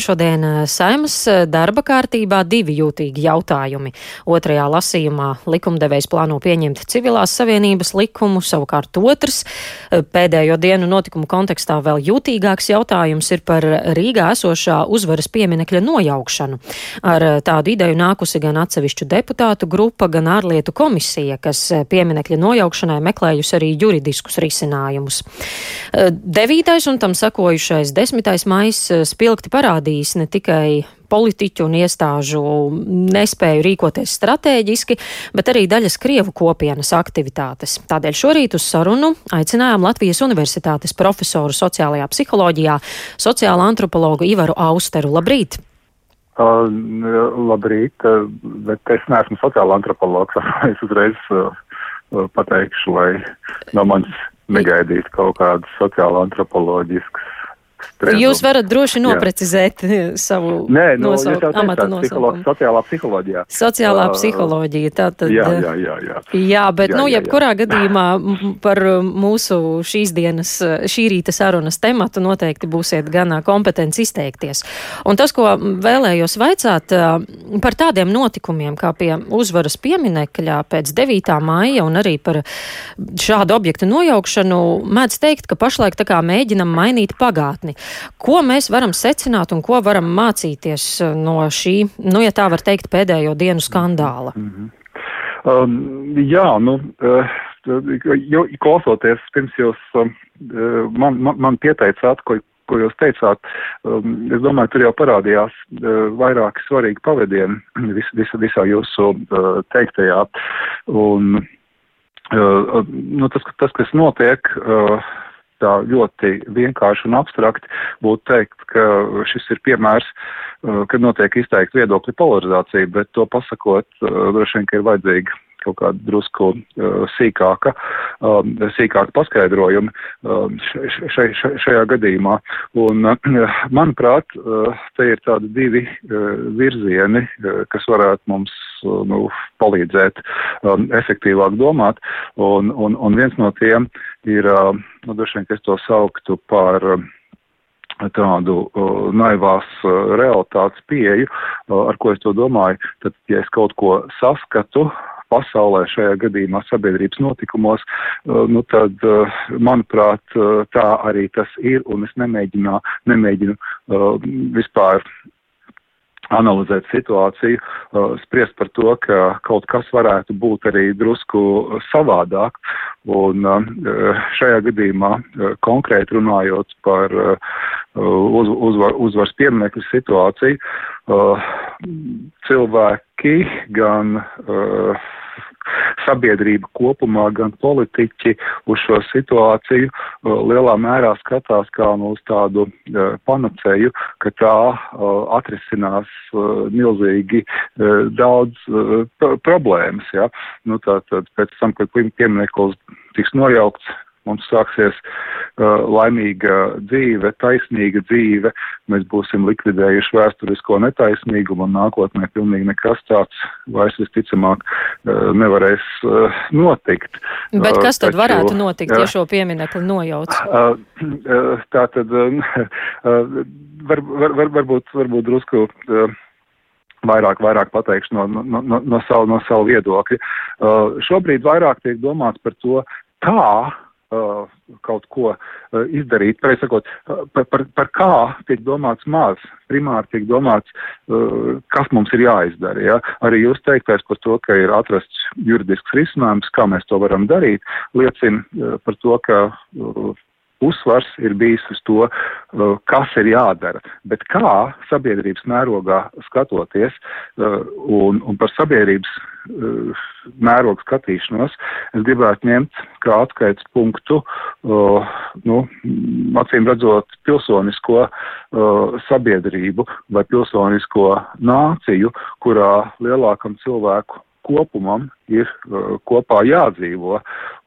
Šodien eh, Saimas eh, darba kārtībā divi jūtīgi jautājumi. Otrajā lasījumā likumdevējs plāno pieņemt civilās savienības likumu, savukārt otrs eh, pēdējo dienu notikumu kontekstā vēl jūtīgāks jautājums ir par Rīgā esošā uzvaras pieminekļa nojaukšanu. Ar tādu ideju nākusi gan atsevišķu deputātu grupa, gan ārlietu komisija, kas pieminekļa nojaukšanai meklējusi arī juridiskus risinājumus. Devītais un tam sakojušais desmitais maijs spilgti parādīja parādījis ne tikai politiķu un iestāžu nespēju rīkoties strateģiski, bet arī daļas Krievu kopienas aktivitātes. Tādēļ šorīt uz sarunu aicinājām Latvijas Universitātes profesoru sociālajā psiholoģijā, sociāla antropologu Ivaru Austeru. Labrīt! Uh, labrīt, bet es neesmu sociāla antropologs. es uzreiz uh, pateikšu, lai no manis negaidītu kaut kādas sociāla antropoloģiskas Spriedumu. Jūs varat droši noprecizēt Jā. savu Nē, nu, nosauk, amata nosaukumu. Sociālā psiholoģija. Sociālā uh, psiholoģija, tā tad. Jā, jā, jā. Jā, jā bet, jā, nu, jebkurā jā. gadījumā par mūsu šīs dienas, šī rīta sarunas tematu noteikti būsiet gan kompetents izteikties. Un tas, ko vēlējos vaicāt par tādiem notikumiem, kā pie uzvaras pieminekļā pēc 9. māja un arī par šādu objektu nojaukšanu, mēdz teikt, ka pašlaik tā kā mēģinam mainīt pagātni nākotni. Ko mēs varam secināt un ko varam mācīties uh, no šī, nu, ja tā var teikt, pēdējo dienu skandāla? Mm -hmm. um, jā, nu, uh, jau klausoties, pirms jūs um, man, man, man pieteicāt, ko, ko jūs teicāt, um, es domāju, tur jau parādījās uh, vairāki svarīgi pavadieni vis, vis, visā jūsu uh, teiktajā. Un, uh, nu, tas, tas, kas notiek, uh, tā ļoti vienkārši un abstrakt būtu teikt, ka šis ir piemērs, uh, kad notiek izteikti viedokļu polarizācija, bet to pasakot, uh, droši vien, ka ir vajadzīga kaut kāda drusku uh, sīkāka, um, sīkāka paskaidrojuma um, še, še, šajā gadījumā. Un, uh, manuprāt, uh, te ir tādi divi uh, virzieni, uh, kas varētu mums uh, nu, palīdzēt um, efektīvāk domāt. Un, un, un viens no tiem ir, uh, nu, droši vien, ka es to sauktu par uh, tādu uh, naivās uh, realitātes pieeju, uh, ar ko es to domāju, tad, ja es kaut ko saskatu, pasaulē, šajā gadījumā sabiedrības notikumos, uh, nu tad, uh, manuprāt, uh, tā arī tas ir, un es nemēģinu, nemēģinu vispār analizēt situāciju, spriest par to, ka kaut kas varētu būt arī drusku savādāk. Un šajā gadījumā konkrēti runājot par uz, uzvar, uzvaras pieminekļu situāciju, cilvēki gan sabiedrība kopumā, gan politiķi uz šo situāciju uh, lielā mērā skatās kā nu uz tādu uh, panacēju, ka tā uh, atrisinās milzīgi daudz problēmas. Ja? Nu, tātad pēc tam, kad piemineklis tiks nojaukts, mums sāksies uh, laimīga dzīve, taisnīga dzīve, mēs būsim likvidējuši vēsturisko netaisnīgumu un nākotnē pilnīgi nekas tāds vairs visticamāk uh, nevarēs uh, notikt. Bet uh, kas tad taču, varētu notikt, ja šo pieminekli nojauc? Uh, uh, tā tad uh, uh, var, var, var, varbūt, varbūt drusku. Uh, vairāk, vairāk pateikšu no, no, no, no, savu, no savu viedokļa. Uh, šobrīd vairāk tiek domāts par to, kā uh, kaut ko uh, izdarīt. Pēc sakot, uh, par, par, par kā tiek domāts maz, primāri tiek domāts, uh, kas mums ir jāizdara. Ja? Arī jūs teiktais par to, ka ir atrasts juridisks risinājums, kā mēs to varam darīt, liecina uh, par to, ka uh, uzsvars ir bijis uz to, uh, kas ir jādara, bet kā sabiedrības mērogā skatoties uh, un, un par sabiedrības uh, mērogu skatīšanos, es gribētu ņemt kā atskaites punktu, nu, acīm redzot, pilsonisko sabiedrību vai pilsonisko nāciju, kurā lielākam cilvēku kopumam ir uh, kopā jādzīvo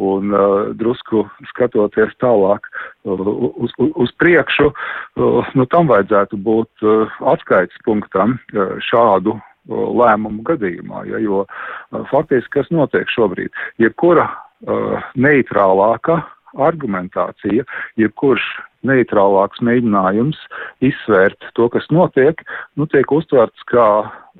un uh, drusku skatoties tālāk uh, uz, uz, uz priekšu, uh, nu tam vajadzētu būt uh, atskaites punktam uh, šādu uh, lēmumu gadījumā, ja, jo uh, faktiski kas notiek šobrīd, jebkura uh, neitrālāka argumentācija, jebkurš neitrālāks mēģinājums izsvērt to, kas notiek, nu, tiek uztverts kā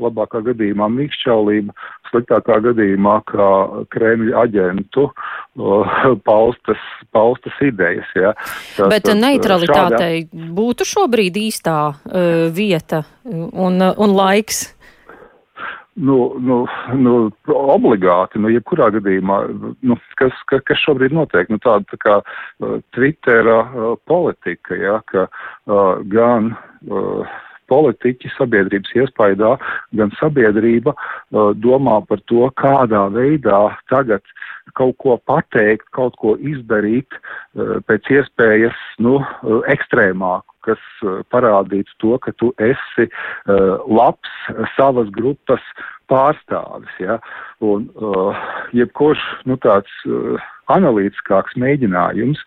labākā gadījumā mīkšķaulība, sliktākā gadījumā kā Kremļa aģentu uh, paustas, paustas idejas. Ja. Tas, Bet neutralitātei šādā... būtu šobrīd īstā uh, vieta un, un laiks. Nu, nu, nu, obligāti, nu, jebkurā gadījumā, nu, kas, ka, kas šobrīd notiek, nu, tāda tā kā uh, Twittera uh, politika, ja, ka uh, gan uh, politiķi sabiedrības iespaidā, gan sabiedrība uh, domā par to, kādā veidā tagad kaut ko pateikt, kaut ko izdarīt uh, pēc iespējas, nu, uh, ekstrēmāk kas uh, parādītu to, ka tu esi labs savas grupas pārstāvis. Ja? Un jebkurš nu, tāds analītiskāks mēģinājums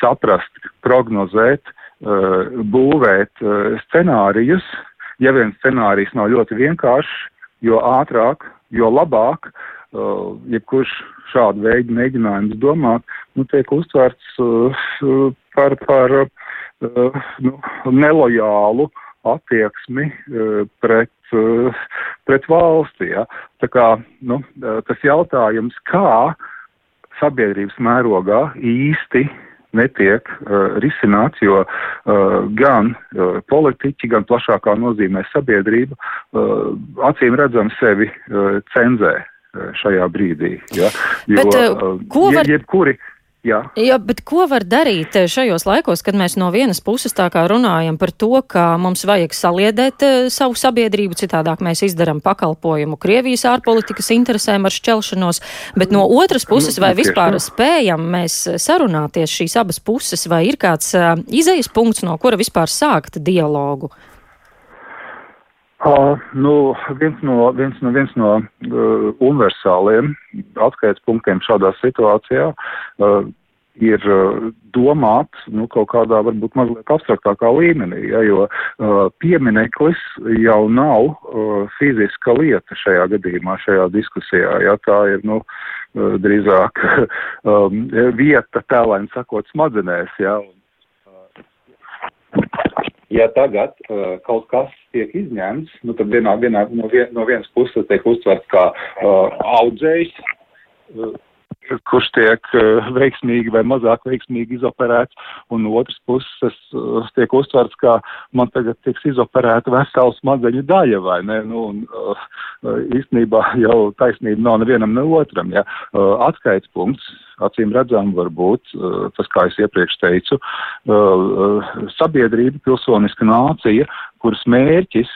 saprast, prognozēt, būvēt scenārijus, ja viens scenārijs nav ļoti vienkāršs, jo ātrāk, jo labāk, uh, jebkurš šādu veidu mēģinājums domāt, nu, tiek uztverts uh, par, par uh, nu, nelojālu attieksmi uh, pret Uh, pret valsti. Ja? Tā kā nu, uh, tas jautājums, kā sabiedrības mērogā īsti netiek uh, risināts, jo uh, gan uh, politiķi, gan plašākā nozīmē sabiedrība uh, acīm redzam sevi uh, cenzē uh, šajā brīdī. Ja? Jo, Bet, uh, ko var... jeb, jebkuri, Jā. Jā, bet ko var darīt eh, šajos laikos, kad mēs no vienas puses tā kā runājam par to, ka mums vajag saliedēt savu sabiedrību, citādāk mēs izdaram pakalpojumu Krievijas ārpolitikas interesēm ar šķelšanos, bet no otras puses, vai vispār spējam mēs sarunāties šīs abas puses, vai ir kāds izejas punkts, no kura vispār sākt dialogu? Uh, nu, viens no, viens no, viens no uh, universāliem atskaites punktiem šādā situācijā uh, ir uh, domāt nu, kaut kādā varbūt mazliet abstraktākā līmenī, ja, jo uh, piemineklis jau nav uh, fiziska lieta šajā gadījumā, šajā diskusijā. Ja, tā ir nu, uh, drīzāk um, vieta, tēlēni sakot, smadzenēs. Ja, un, ja tagad uh, kaut kas tiek izņemts, nu, tad vienā, vienā, no, vien, no vienas puses tiek uztverts kā uh, audzējs. Uh, kurš tiek uh, veiksmīgi vai mazāk veiksmīgi izoperēts, un no otras puses uh, tiek uztverts, ka man tagad tiks izoperēta vesela smadzeņu daļa, vai ne? Nu, un, uh, īstenībā jau taisnība nav nevienam ne otram, ja. Atskaits punkts, acīm redzam, varbūt tas, kā es iepriekš teicu, sabiedrība, pilsoniska nācija, kuras mērķis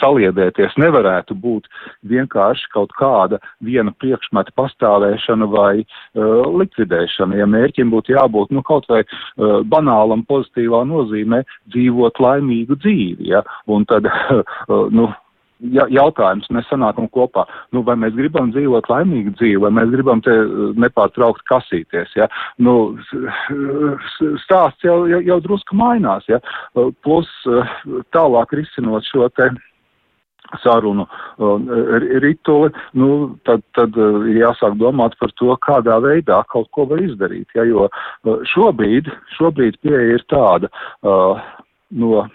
saliedēties nevarētu būt vienkārši kaut kāda viena priekšmeta pastāvēšana vai uh, likvidēšana. Ja mērķim būtu jābūt nu, kaut vai uh, banālam pozitīvā nozīmē dzīvot laimīgu dzīvi, ja? un tad, uh, nu, jautājums, mēs sanākam kopā, nu, vai mēs gribam dzīvot laimīgu dzīvi, vai mēs gribam te uh, nepārtraukt kasīties, ja, nu, stāsts jau, jau, jau drusku mainās, ja, uh, plus uh, tālāk risinot šo te sarunu rituli, nu, tad, tad jāsāk domāt par to, kādā veidā kaut ko var izdarīt, ja, jo šobrīd, šobrīd pieeja ir tāda, uh, no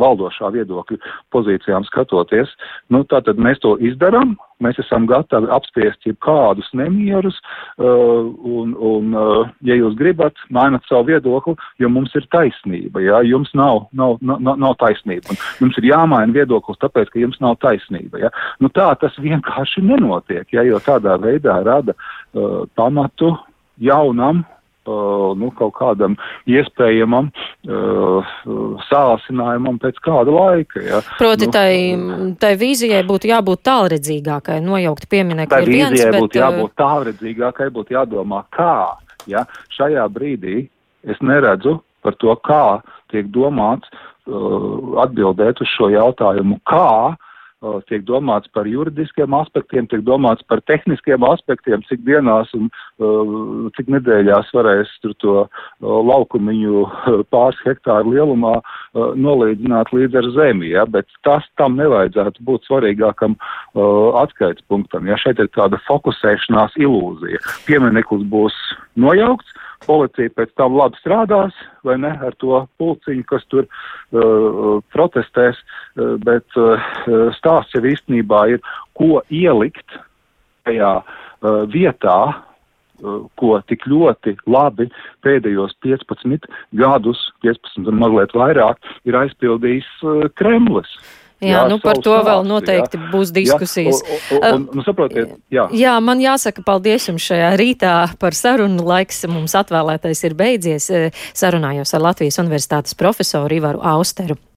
valdošā viedokļa pozīcijām skatoties, nu, tātad mēs to izdarām, mēs esam gatavi apspriest jau kādus nemierus, uh, un, un uh, ja jūs gribat, mainat savu viedokli, jo mums ir taisnība, jā, jums nav, nav, nav, nav taisnība, un jums ir jāmaina viedoklis, tāpēc, ka jums nav taisnība, jā. Nu, tā tas vienkārši nenotiek, jā, jo tādā veidā rada uh, pamatu jaunam nu, kaut kādam iespējamam uh, sāsinājumam pēc kāda laika. Ja. Proti, nu, tai, tai vīzijai būtu jābūt tālredzīgākai, nojaukt pieminekli. Tai vīzijai viens, būtu bet, jābūt tālredzīgākai, būtu jādomā, kā. Ja. Šajā brīdī es neredzu par to, kā tiek domāts uh, atbildēt uz šo jautājumu, kā uh, tiek domāts par juridiskiem aspektiem, tiek domāts par tehniskiem aspektiem, cik dienās un uh, cik nedēļās varēs tur to uh, laukumiņu pāris hektāru lielumā uh, nolīdzināt līdz ar zemi, ja, bet tas tam nevajadzētu būt svarīgākam atskaits punktam. Ja šeit ir tāda fokusēšanās ilūzija. Piemineklis būs nojaukts, policija pēc tam labi strādās, vai ne, ar to pulciņu, kas tur uh, protestēs, uh, bet uh, stāsts jau īstenībā ir, ko ielikt tajā uh, vietā, uh, ko tik ļoti labi pēdējos 15 gadus, 15 un mazliet vairāk, ir aizpildījis uh, Kremlis. Jā, jā nu par to stāstu, vēl noteikti jā. būs diskusijas. Jā, un, un, un, saprotiet, jā. jā, man jāsaka paldies jums šajā rītā par sarunu. Laiks mums atvēlētais ir beidzies. Sarunājos ar Latvijas Universitātes profesoru Ivaru Austeru.